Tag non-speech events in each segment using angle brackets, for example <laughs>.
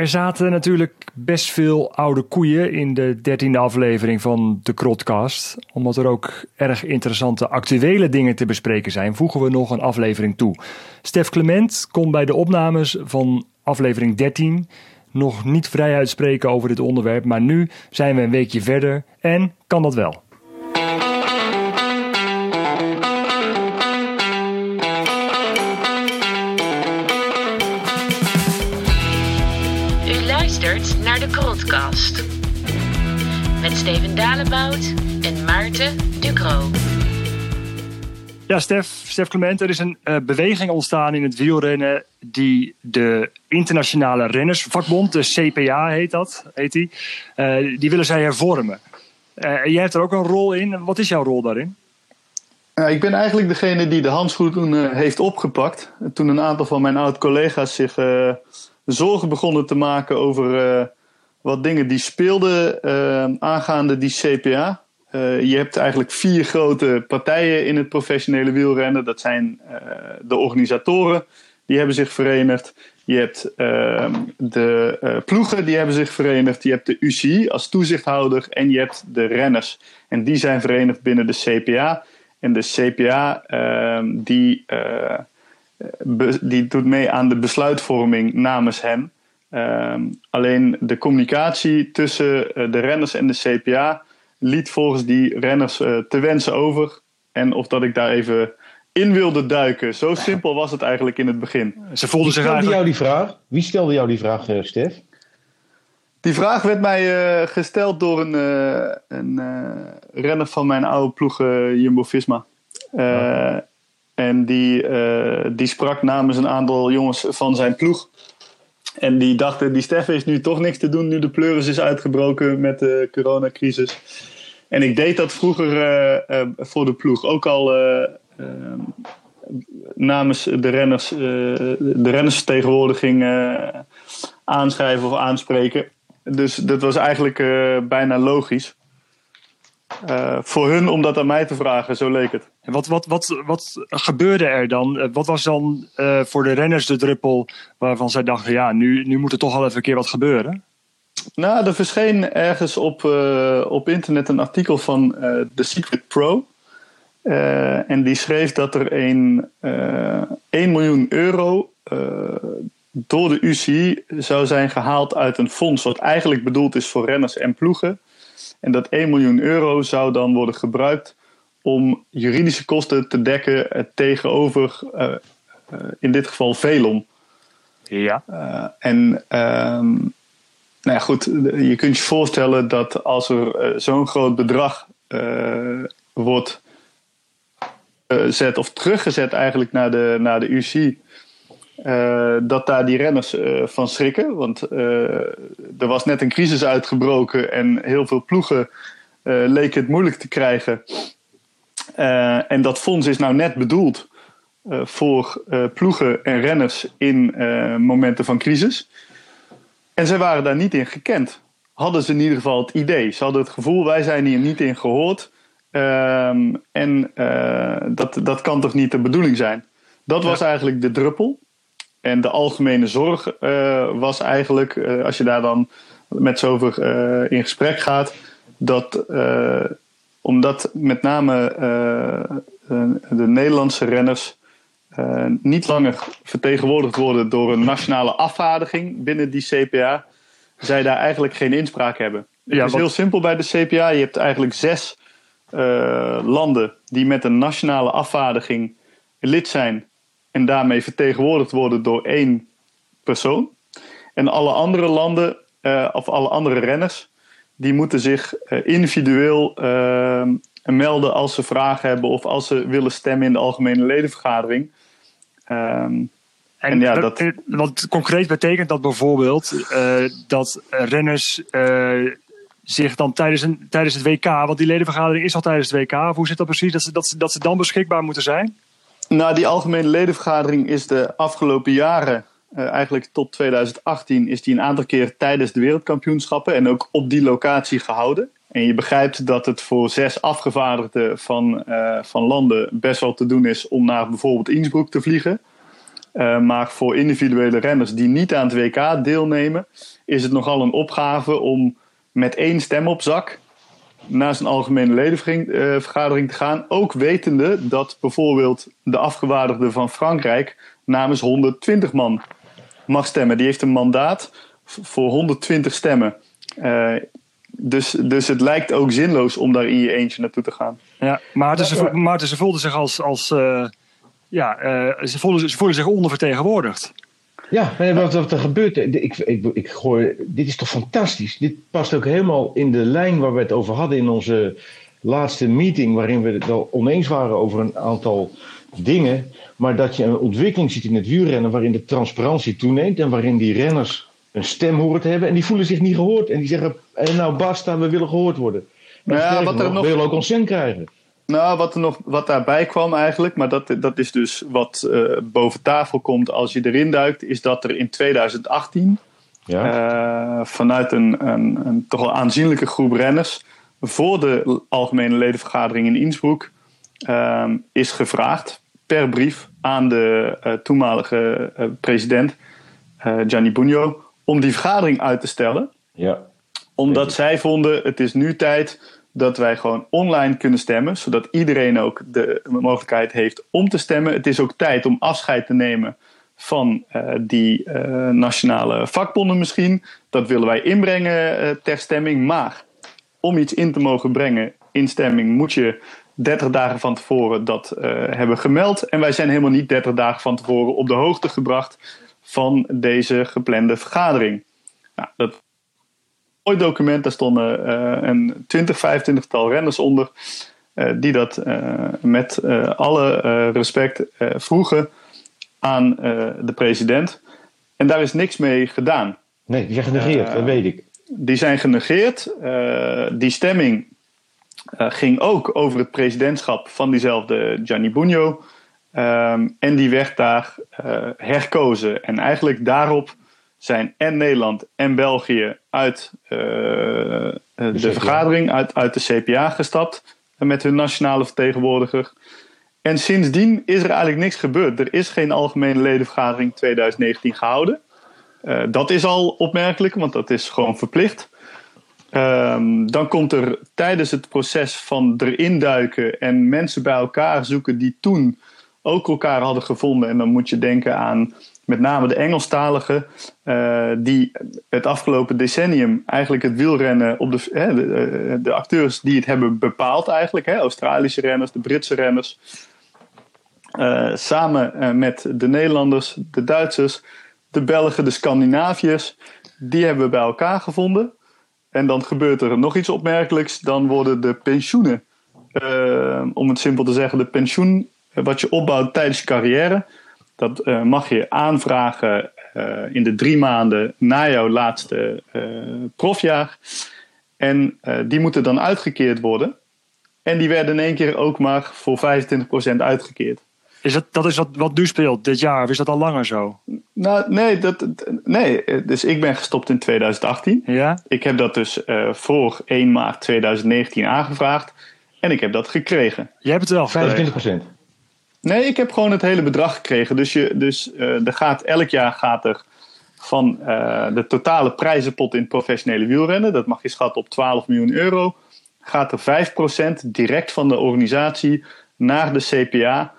Er zaten natuurlijk best veel oude koeien in de dertiende aflevering van de Krotcast. Omdat er ook erg interessante actuele dingen te bespreken zijn, voegen we nog een aflevering toe. Stef Clement kon bij de opnames van aflevering 13 nog niet vrij uitspreken over dit onderwerp, maar nu zijn we een weekje verder en kan dat wel. Met Steven Dalebout en Maarten Ducro. Ja, Stef, Stef Clement, er is een uh, beweging ontstaan in het wielrennen die de Internationale Rennersvakbond, de CPA heet dat, heet die, uh, die willen zij hervormen. Uh, jij hebt er ook een rol in. Wat is jouw rol daarin? ik ben eigenlijk degene die de handschoen toen heeft opgepakt. Toen een aantal van mijn oud-collega's zich zorgen begonnen te maken over wat dingen die speelden aangaande die CPA. Uh, je hebt eigenlijk vier grote partijen in het professionele wielrennen. Dat zijn uh, de organisatoren, die hebben zich verenigd. Je hebt uh, de ploegen, die hebben zich verenigd. Je hebt de UCI als toezichthouder en je hebt de renners. En die zijn verenigd binnen de CPA. En de CPA ehm, die, die doet mee aan de besluitvorming namens hen. Ehm, alleen de communicatie tussen de renners en de CPA liet volgens die renners uh, te wensen over. En of dat ik daar even in wilde duiken. Zo simpel was het eigenlijk in het begin. Ze voelden zich eigenlijk... jou die vraag? Wie stelde jou die vraag, uh, Stef? Die vraag werd mij uh, gesteld door een, een renner van mijn oude ploeg Jumbo-Visma. Oh. En die, die sprak namens een aantal jongens van zijn ploeg. En die dachten, die Stef is nu toch niks te doen nu de pleuris is uitgebroken met de coronacrisis. En ik deed dat vroeger uh, uh, voor de ploeg. Ook al uh, namens de renners, de rennersvertegenwoordiging aanschrijven of aanspreken. Dus dat was eigenlijk bijna logisch. Uh, voor hun om dat aan mij te vragen, zo leek het. En wat, wat, wat, wat gebeurde er dan? Wat was dan uh, voor de renners de druppel waarvan zij dachten: ja, nu, nu moet er toch al even een keer wat gebeuren? Nou, er verscheen ergens op, uh, op internet een artikel van The Secret Pro. en die schreef dat er een 1 miljoen euro door de UCI zou zijn gehaald uit een fonds, wat eigenlijk bedoeld is voor renners en ploegen. En dat 1 miljoen euro zou dan worden gebruikt om juridische kosten te dekken tegenover, uh, uh, in dit geval, Velom. Ja. Uh, en ehm, nou ja, goed, je kunt je voorstellen dat als er zo'n groot bedrag wordt gezet of teruggezet eigenlijk naar de, naar de UC uh, dat daar die renners uh, van schrikken. Want uh, er was net een crisis uitgebroken en heel veel ploegen leken het moeilijk te krijgen. en dat fonds is nou net bedoeld voor ploegen en renners in momenten van crisis. En zij waren daar niet in gekend. Hadden ze in ieder geval het idee. Ze hadden het gevoel, wij zijn hier niet in gehoord. Ehm, en dat, dat kan toch niet de bedoeling zijn. Dat was eigenlijk de druppel. En de algemene zorg uh, was eigenlijk, uh, als je daar dan met z'n over uh, in gesprek gaat, dat omdat met name de Nederlandse renners niet langer vertegenwoordigd worden door een nationale afvaardiging binnen die CPA, zij daar eigenlijk geen inspraak hebben. Ja, het is heel simpel bij de CPA. Je hebt eigenlijk zes landen die met een nationale afvaardiging lid zijn en daarmee vertegenwoordigd worden door één persoon. En alle andere landen uh, of alle andere renners, die moeten zich uh, individueel uh, melden als ze vragen hebben of als ze willen stemmen in de algemene ledenvergadering. Um, en, en, ja, dat... Wat concreet betekent dat bijvoorbeeld dat renners zich dan tijdens, een, tijdens het WK, want die ledenvergadering is al tijdens het WK, hoe zit dat precies, dat ze, dat, dat ze dan beschikbaar moeten zijn? Nou, die algemene ledenvergadering is de afgelopen jaren, uh, eigenlijk tot 2018, is die een aantal keer tijdens de wereldkampioenschappen en ook op die locatie gehouden. En je begrijpt dat het voor zes afgevaardigden van, uh, van landen best wel te doen is om naar bijvoorbeeld Innsbruck te vliegen. Uh, maar voor individuele renners die niet aan het WK deelnemen, is het nogal een opgave om met één stem op zak naar zijn algemene ledenvergadering te gaan. Ook wetende dat bijvoorbeeld de afgewaardigde van Frankrijk namens 120 man mag stemmen. Die heeft een mandaat voor 120 stemmen. Uh, dus, dus het lijkt ook zinloos om daar in je eentje naartoe te gaan. Ja, Maarten, ze, Maarten, ze voelden zich als. als uh, ja, uh, ze, voelden, ze voelden zich ondervertegenwoordigd. Ja, wat, wat er gebeurt. Ik, ik, ik hoor, dit is toch fantastisch. Dit past ook helemaal in de lijn waar we het over hadden in onze laatste meeting, waarin we het wel oneens waren over een aantal dingen. Maar dat je een ontwikkeling ziet in het wielrennen waarin de transparantie toeneemt en waarin die renners een stem horen te hebben. En die voelen zich niet gehoord. En die zeggen, hey, nou basta, we willen gehoord worden. Nou ja, wat er nog, nog... willen ook consent krijgen. Nou, wat, er nog, wat daarbij kwam eigenlijk, maar dat, dat is dus wat uh, boven tafel komt als je erin duikt, is dat er in 2018 ja. uh, vanuit een, een, een, toch wel aanzienlijke groep renners voor de algemene ledenvergadering in Innsbruck uh, is gevraagd per brief aan de uh, toenmalige president Gianni Bugno om die vergadering uit te stellen. Ja. Omdat zij vonden het is nu tijd dat wij gewoon online kunnen stemmen, zodat iedereen ook de mogelijkheid heeft om te stemmen. Het is ook tijd om afscheid te nemen van uh, die uh, nationale vakbonden misschien. Dat willen wij inbrengen uh, ter stemming. Maar om iets in te mogen brengen in stemming moet je 30 dagen van tevoren dat hebben gemeld. En wij zijn helemaal niet 30 dagen van tevoren op de hoogte gebracht van deze geplande vergadering. Nou, dat mooi document, daar stonden uh, een 20, 25 tal renners onder. Uh, die dat uh, met alle respect vroegen aan de president. En daar is niks mee gedaan. Nee, die zijn genegeerd, dat weet ik. Die zijn genegeerd. die stemming ging ook over het presidentschap van diezelfde Gianni Bugno. Um, en die werd daar herkozen. En eigenlijk daarop zijn en Nederland en België uit uh, de, de vergadering, uit, uit de CPA gestapt met hun nationale vertegenwoordiger. En sindsdien is er eigenlijk niks gebeurd. Er is geen algemene ledenvergadering 2019 gehouden. Uh, dat is al opmerkelijk, want dat is gewoon verplicht. Um, dan komt er tijdens het proces van erin duiken en mensen bij elkaar zoeken die toen ook elkaar hadden gevonden. En dan moet je denken aan met name de Engelstaligen, uh, die het afgelopen decennium eigenlijk het wielrennen op de, eh, de, acteurs die het hebben bepaald eigenlijk, hè, Australische renners, de Britse renners, uh, samen met de Nederlanders, de Duitsers, de Belgen, de Scandinaviërs, die hebben we bij elkaar gevonden. En dan gebeurt er nog iets opmerkelijks, dan worden de pensioenen, om het simpel te zeggen, de pensioen wat je opbouwt tijdens je carrière, dat uh, mag je aanvragen uh, in de drie maanden na jouw laatste uh, profjaar. En die moeten dan uitgekeerd worden. En die werden in één keer ook maar voor 25% uitgekeerd. Is dat, dat is wat, wat nu speelt dit jaar, of is dat al langer zo? Nou, nee, dat, nee. Dus ik ben gestopt in 2018. Ja? Ik heb dat dus voor 1 maart 2019 aangevraagd. En ik heb dat gekregen. Jij hebt het wel 25%. Nee, ik heb gewoon het hele bedrag gekregen. Dus, je, dus uh, er gaat, elk jaar gaat er van uh, de totale prijzenpot in het professionele wielrennen, dat mag je schatten op 12 miljoen euro, gaat er 5% direct van de organisatie naar de CPA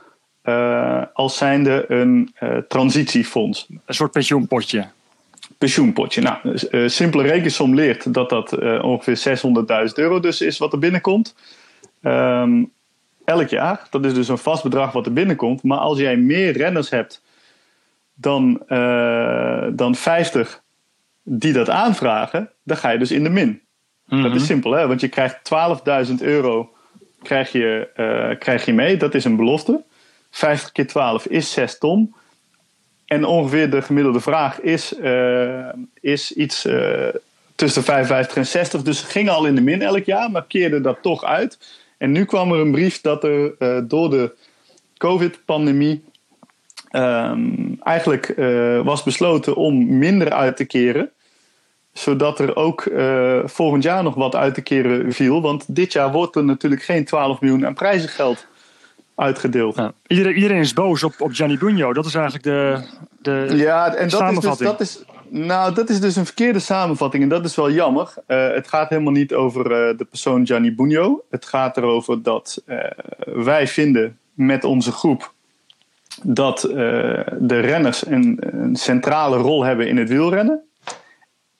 uh, als zijnde een transitiefonds. Een soort pensioenpotje. Pensioenpotje. Nou, simpele rekensom leert dat dat ongeveer 600.000 euro dus is wat er binnenkomt. Um, elk jaar. Dat is dus een vast bedrag wat er binnenkomt. Maar als jij meer renners hebt dan, uh, dan 50 die dat aanvragen, dan ga je dus in de min. Dat is mhm. simpel, hè? want je krijgt 12.000 euro krijg je, uh, krijg je mee. Dat is een belofte. 50 keer 12 is 6 ton. En ongeveer de gemiddelde vraag is, uh, is iets tussen de 55 en 60. Dus ging al in de min elk jaar, maar keerde dat toch uit. En nu kwam er een brief dat er uh, door de COVID-pandemie um, eigenlijk uh, was besloten om minder uit te keren. Zodat er ook uh, volgend jaar nog wat uit te keren viel. Want dit jaar wordt er natuurlijk geen 12 miljoen aan prijzengeld uitgedeeld. Ja. Iedereen, iedereen is boos op, op Gianni Bugno. Dat is eigenlijk de, de Ja, en dat is, dus, dat, is, nou, dat is dus een verkeerde samenvatting en dat is wel jammer. Eh, het gaat helemaal niet over eh, de persoon Gianni Bugno. Het gaat erover dat eh, wij vinden met onze groep dat de renners een, centrale rol hebben in het wielrennen.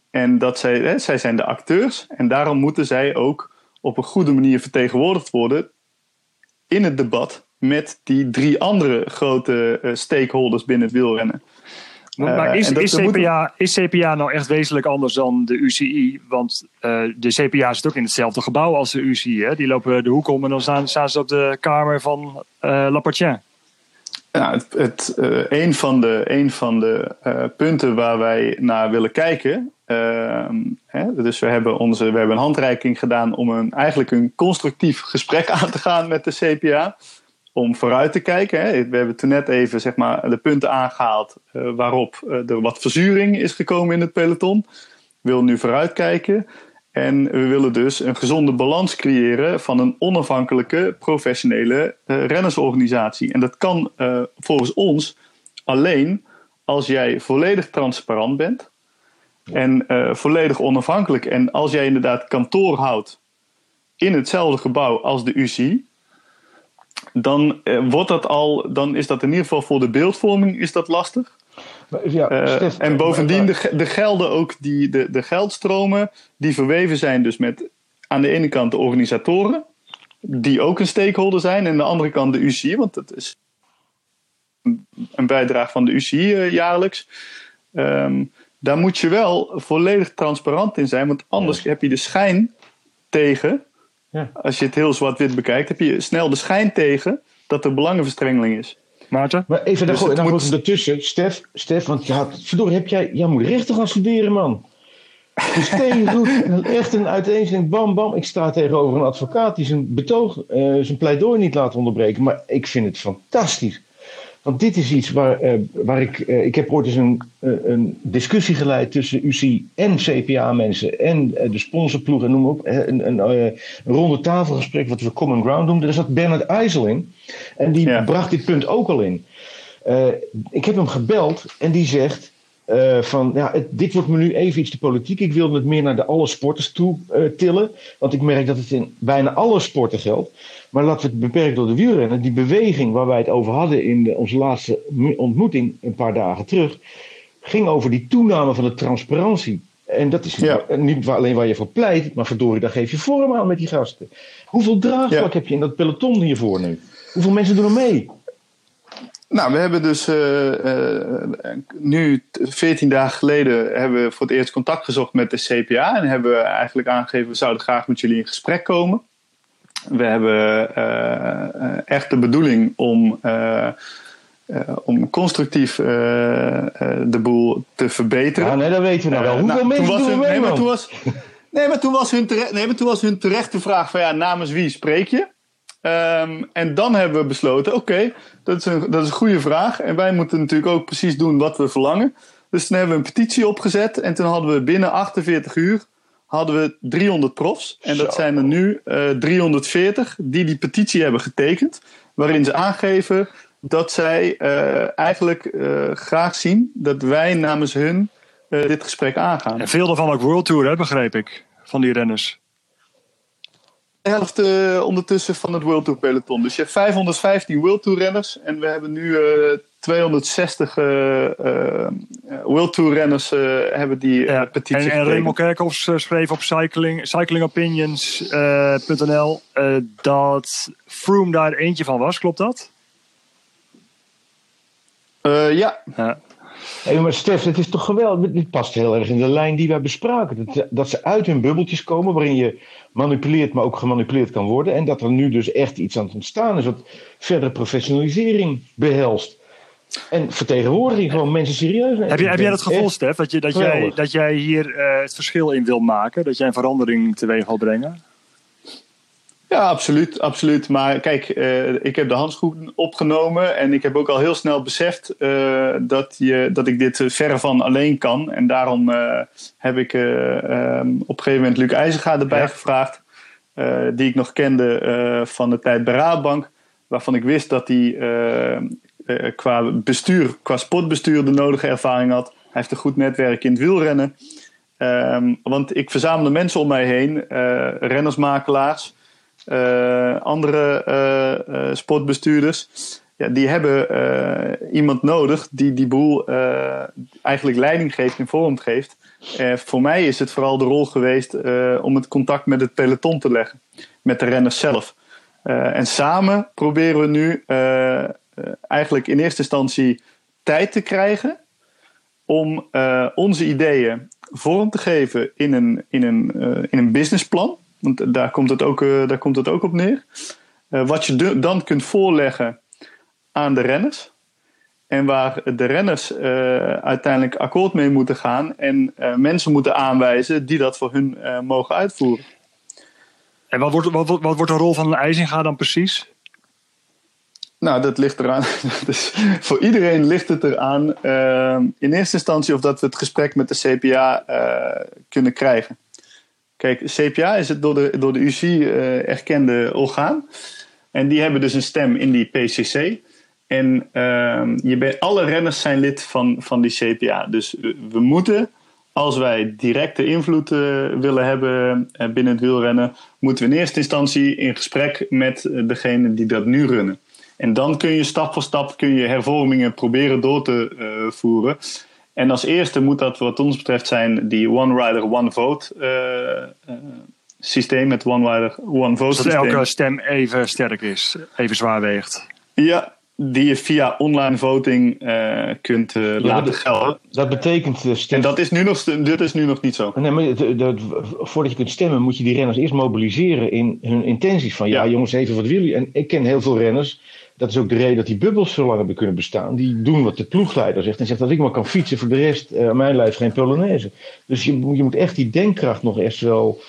En dat zij, zij zijn de acteurs en daarom moeten zij ook op een goede manier vertegenwoordigd worden in het debat met die drie andere grote eh, stakeholders binnen het wielrennen. Maar Eh, is, dat- is, CPA, is CPA nou echt wezenlijk anders dan de UCI? Want eh, de CPA zit ook in hetzelfde gebouw als de UCI. Hè? Die lopen de hoek om en dan staan, staan ze op de kamer van eh Lapartien. Ja, het, het, een van de, een van de punten waar wij naar willen kijken. ehm, hè, dus we hebben, onze, we hebben een handreiking gedaan om een, eigenlijk een constructief gesprek <laughs> aan te gaan met de CPA. Om vooruit te kijken. Hè. We hebben toen net even zeg maar, de punten aangehaald eh, waarop eh, er wat verzuring is gekomen in het peloton. We willen nu vooruitkijken. En we willen dus een gezonde balans creëren van een onafhankelijke, professionele eh, rennersorganisatie. En dat kan eh, volgens ons alleen als jij volledig transparant bent en eh, volledig onafhankelijk. En als jij inderdaad kantoor houdt in hetzelfde gebouw als de UCI, dan, eh, wordt dat al, dan is dat in ieder geval voor de beeldvorming is dat lastig. Maar, ja, Eh, Stef, en bovendien de, de gelden ook, die, de, de geldstromen die verweven zijn dus met aan de ene kant de organisatoren, die ook een stakeholder zijn, en aan de andere kant de UCI, want dat is een- een bijdrage van de UCI eh, jaarlijks. Ehm, daar moet je wel volledig transparant in zijn, want anders heb je de schijn tegen, Ja. als je het heel zwart-wit bekijkt, heb je snel de schijn tegen dat er belangenverstrengeling is. Maarten? Maar even daar Dus dan moet- ertussen. Stef, Stef, want ja, verdorie, heb jij, jij moet rechten gaan studeren, man. Dus <laughs> tegengoed, echt een uiteenzetting, bam, bam. Ik sta tegenover een advocaat die zijn betoog, eh, zijn pleidooi niet laat onderbreken. Maar ik vind het fantastisch. Want dit is iets waar, eh, waar ik. eh, ik heb ooit eens een, eh, een discussie geleid tussen UC en CPA-mensen en de sponsorploeg en noem maar op. Een, een, een ronde tafelgesprek, wat we Common Ground noemden. Daar zat Bernard IJssel in. En die Ja. bracht dit punt ook al in. Ik heb hem gebeld en die zegt. Eh, van ja, het- dit wordt me nu even iets te politiek. Ik wil het meer naar de alle sporters toe eh, tillen. Want ik merk dat het in bijna alle sporten geldt. Maar laten we het beperken tot de wielrennen. Die beweging waar wij het over hadden in de- onze laatste ontmoeting een paar dagen terug. ging over die toename van de transparantie. En dat is Ja. niet alleen waar je voor pleit. maar verdorie, daar geef je vorm aan met die gasten. Hoeveel draagvlak Ja. heb je in dat peloton hiervoor nu? Hoeveel mensen doen er mee? Nou, we hebben dus eh, eh, nu, t- 14 dagen geleden, hebben we voor het eerst contact gezocht met de CPA. En hebben we eigenlijk aangegeven, we zouden graag met jullie in gesprek komen. We hebben eh, echt de bedoeling om, om constructief de boel te verbeteren. Ja, nee, dat weten we nou wel. Hoeveel nou, mensen toen was doen hun- mee, nee, maar toen was, nee, maar toen was hun terecht, nee, maar toen was hun terechte vraag van ja, namens wie spreek je? Ehm, en dan hebben we besloten, oké, dat, is een- dat is een goede vraag. En wij moeten natuurlijk ook precies doen wat we verlangen. Dus toen hebben we een petitie opgezet. En toen hadden we binnen 48 uur hadden we 300 profs. En dat Zo. zijn er nu eh 340 die die petitie hebben getekend. Waarin ze aangeven dat zij eh, eigenlijk eh, graag zien dat wij namens hun eh, dit gesprek aangaan. En veel daarvan ook World Tour, hè, begreep ik. Van die renners. De helft eh, ondertussen van het World Tour peloton. Dus je hebt 515 World Tour renners. En we hebben nu eh 260 eh, eh, World Tour renners hebben die Ja. petitie En, en. Raymond Kerkhoffs schreef op cycling, cyclingopinions.nl dat Froome daar eentje van was. Klopt dat? Ja, Ja. Hé, maar Stef, het is toch geweldig. Dit past heel erg in de lijn die wij bespraken. Dat, dat ze uit hun bubbeltjes komen waarin je manipuleert, maar ook gemanipuleerd kan worden. En dat er nu dus echt iets aan het ontstaan is wat verdere professionalisering behelst. En vertegenwoordiging gewoon mensen serieus nemen. Heb, je, heb jij dat gevoel, Stef, dat, je, dat, jij, dat jij hier eh, het verschil in wil maken? Dat jij een verandering teweeg wil brengen? Ja, absoluut, absoluut. Maar kijk, eh, ik heb de handschoen opgenomen en ik heb ook al heel snel beseft eh, dat, je, dat ik dit eh, verre van alleen kan. En daarom heb ik eh, ehm, op een gegeven moment Luc IJzerga erbij Ja. gevraagd, die ik nog kende van de tijd bij Raadbank. waarvan ik wist dat hij qua bestuur, qua sportbestuur de nodige ervaring had. Hij heeft een goed netwerk in het wielrennen. Um, want ik verzamelde mensen om mij heen, rennersmakelaars, andere sportbestuurders ja, die hebben iemand nodig die die boel eigenlijk leiding geeft en vorm geeft. Voor mij is het vooral de rol geweest om het contact met het peloton te leggen, met de renners zelf. en samen proberen we nu eigenlijk in eerste instantie tijd te krijgen om onze ideeën vorm te geven in een, in een, in een businessplan. Want daar komt het ook, daar komt het ook op neer. wat je dan kunt voorleggen aan de renners. En waar de renners uh, uiteindelijk akkoord mee moeten gaan en mensen moeten aanwijzen die dat voor hun mogen uitvoeren. En wat wordt, wat, wat, wordt de rol van een IJzinga dan precies? Nou, dat ligt eraan. <laughs> dus voor iedereen ligt het eraan in eerste instantie of dat we het gesprek met de CPA kunnen krijgen. Kijk, CPA is het door de, door de UC erkende orgaan. En die hebben dus een stem in die PCC. En uh, je alle renners zijn lid van, van die CPA. Dus we moeten, als wij directe invloed uh, willen hebben uh, binnen het wielrennen, moeten we in eerste instantie in gesprek met degene die dat nu runnen. En dan kun je stap voor stap kun je hervormingen proberen door te voeren. En als eerste moet dat wat ons betreft zijn die One Rider, One Vote systeem. Het One Rider, One Vote Zodat systeem. elke stem even sterk is, even zwaar weegt. Ja, die je via online voting uh, kunt uh, ja, laten gelden. Dat betekent. En dat is nu nog, dit is nu nog niet zo. Nee, maar de, de, voordat je kunt stemmen, moet je die renners eerst mobiliseren in hun intenties. Van ja, ja jongens, even wat willen jullie? En ik ken heel veel renners. Dat is ook de reden dat die bubbels zo lang hebben kunnen bestaan. Die doen wat de ploegleider zegt. En zegt dat ik maar kan fietsen. Voor de rest aan mijn lijf geen Polonaise. Dus je, je moet echt die denkkracht nog eerst wel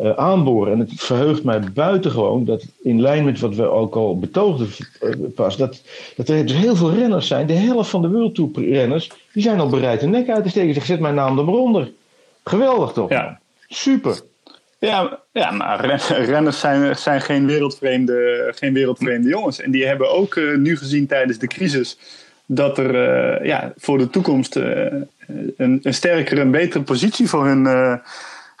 uh, aanboren. En het verheugt mij buitengewoon dat in lijn met wat we ook al betoogden uh, pas, dat, dat er dus heel veel renners zijn. De helft van de World Tour renners, die zijn al bereid de nek uit te steken. Zeg, zet mijn naam er maar onder. Geweldig toch? Ja. Super. Ja, ja, maar <laughs> renners zijn, zijn geen, wereldvreemde, geen wereldvreemde jongens. En die hebben ook uh, nu gezien tijdens de crisis dat er ja, voor de toekomst een, een sterkere en betere positie voor hun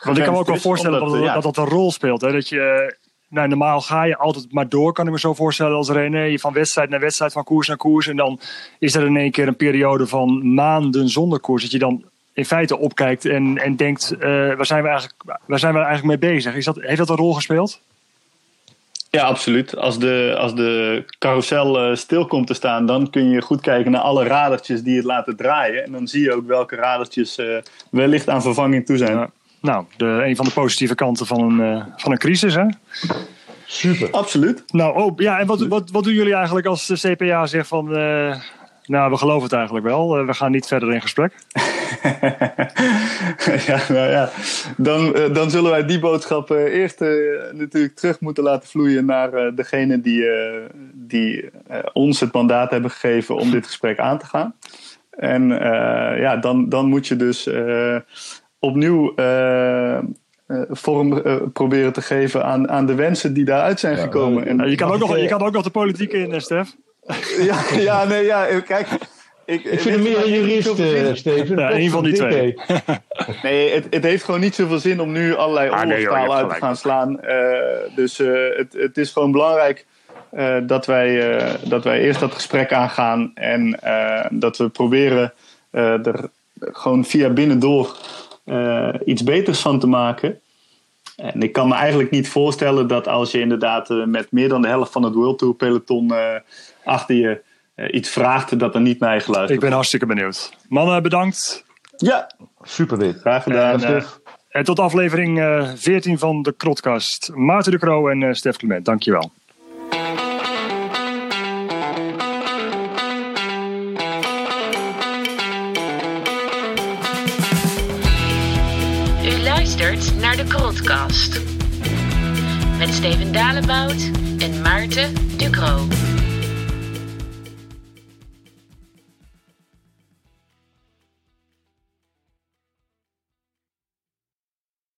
want ik kan me ook wel voorstellen dat, dat, dat, dat een rol speelt. Hè? Dat je, nou, normaal ga je altijd maar door, kan ik me zo voorstellen als. Je van wedstrijd naar wedstrijd, van koers naar koers. En dan is er in één keer een periode van maanden zonder koers. Dat je dan in feite opkijkt en, en denkt, uh, waar, zijn we eigenlijk, waar zijn we eigenlijk mee bezig? Is dat, heeft dat een rol gespeeld? Ja, absoluut. Als de, als de carousel uh, stil komt te staan, dan kun je goed kijken naar alle radertjes die het laten draaien. En dan zie je ook welke radertjes uh, wellicht aan vervanging toe zijn. Nou, de, een van de positieve kanten van een, uh, van een crisis, hè? Super. Absoluut. Nou, oh, ja, en wat, wat, wat doen jullie eigenlijk als de CPA zegt van... Nou, we geloven het eigenlijk wel. Uh, we gaan niet verder in gesprek. <laughs> ja, nou ja. Dan, dan zullen wij die boodschap eerst natuurlijk terug moeten laten vloeien naar degene die, die ons het mandaat hebben gegeven om dit gesprek aan te gaan. En ja, dan, dan moet je dus opnieuw uh, vorm uh, proberen te geven aan, aan de wensen die daaruit zijn ja, gekomen. En, je, kan ook nog, je kan ook nog de politiek in, Stef. <laughs> ja, ja, nee, ja, kijk. Ik, ik vind hem meer een jurist, uh, Steven. <laughs> Ja, een van die twee. <laughs> nee, het, het heeft gewoon niet zoveel zin om nu allerlei ah, nee, uit te gaan slaan. dus het, het is gewoon belangrijk dat, wij, dat wij eerst dat gesprek aangaan. En dat we proberen er gewoon via binnendoor uh, iets beters van te maken. En ik kan me eigenlijk niet voorstellen dat als je inderdaad uh, met meer dan de helft van het World Tour peloton uh, achter je iets vraagt, dat er niet naar je geluisterd Ik ben hartstikke benieuwd. Mannen, bedankt. Ja, super dit. Graag gedaan. En, en tot aflevering 14 van de Krotkast. Maarten de Croo en Stef Clement, dankjewel. naar de Krotcast. Met Steven Dalebout en Maarten Ducro.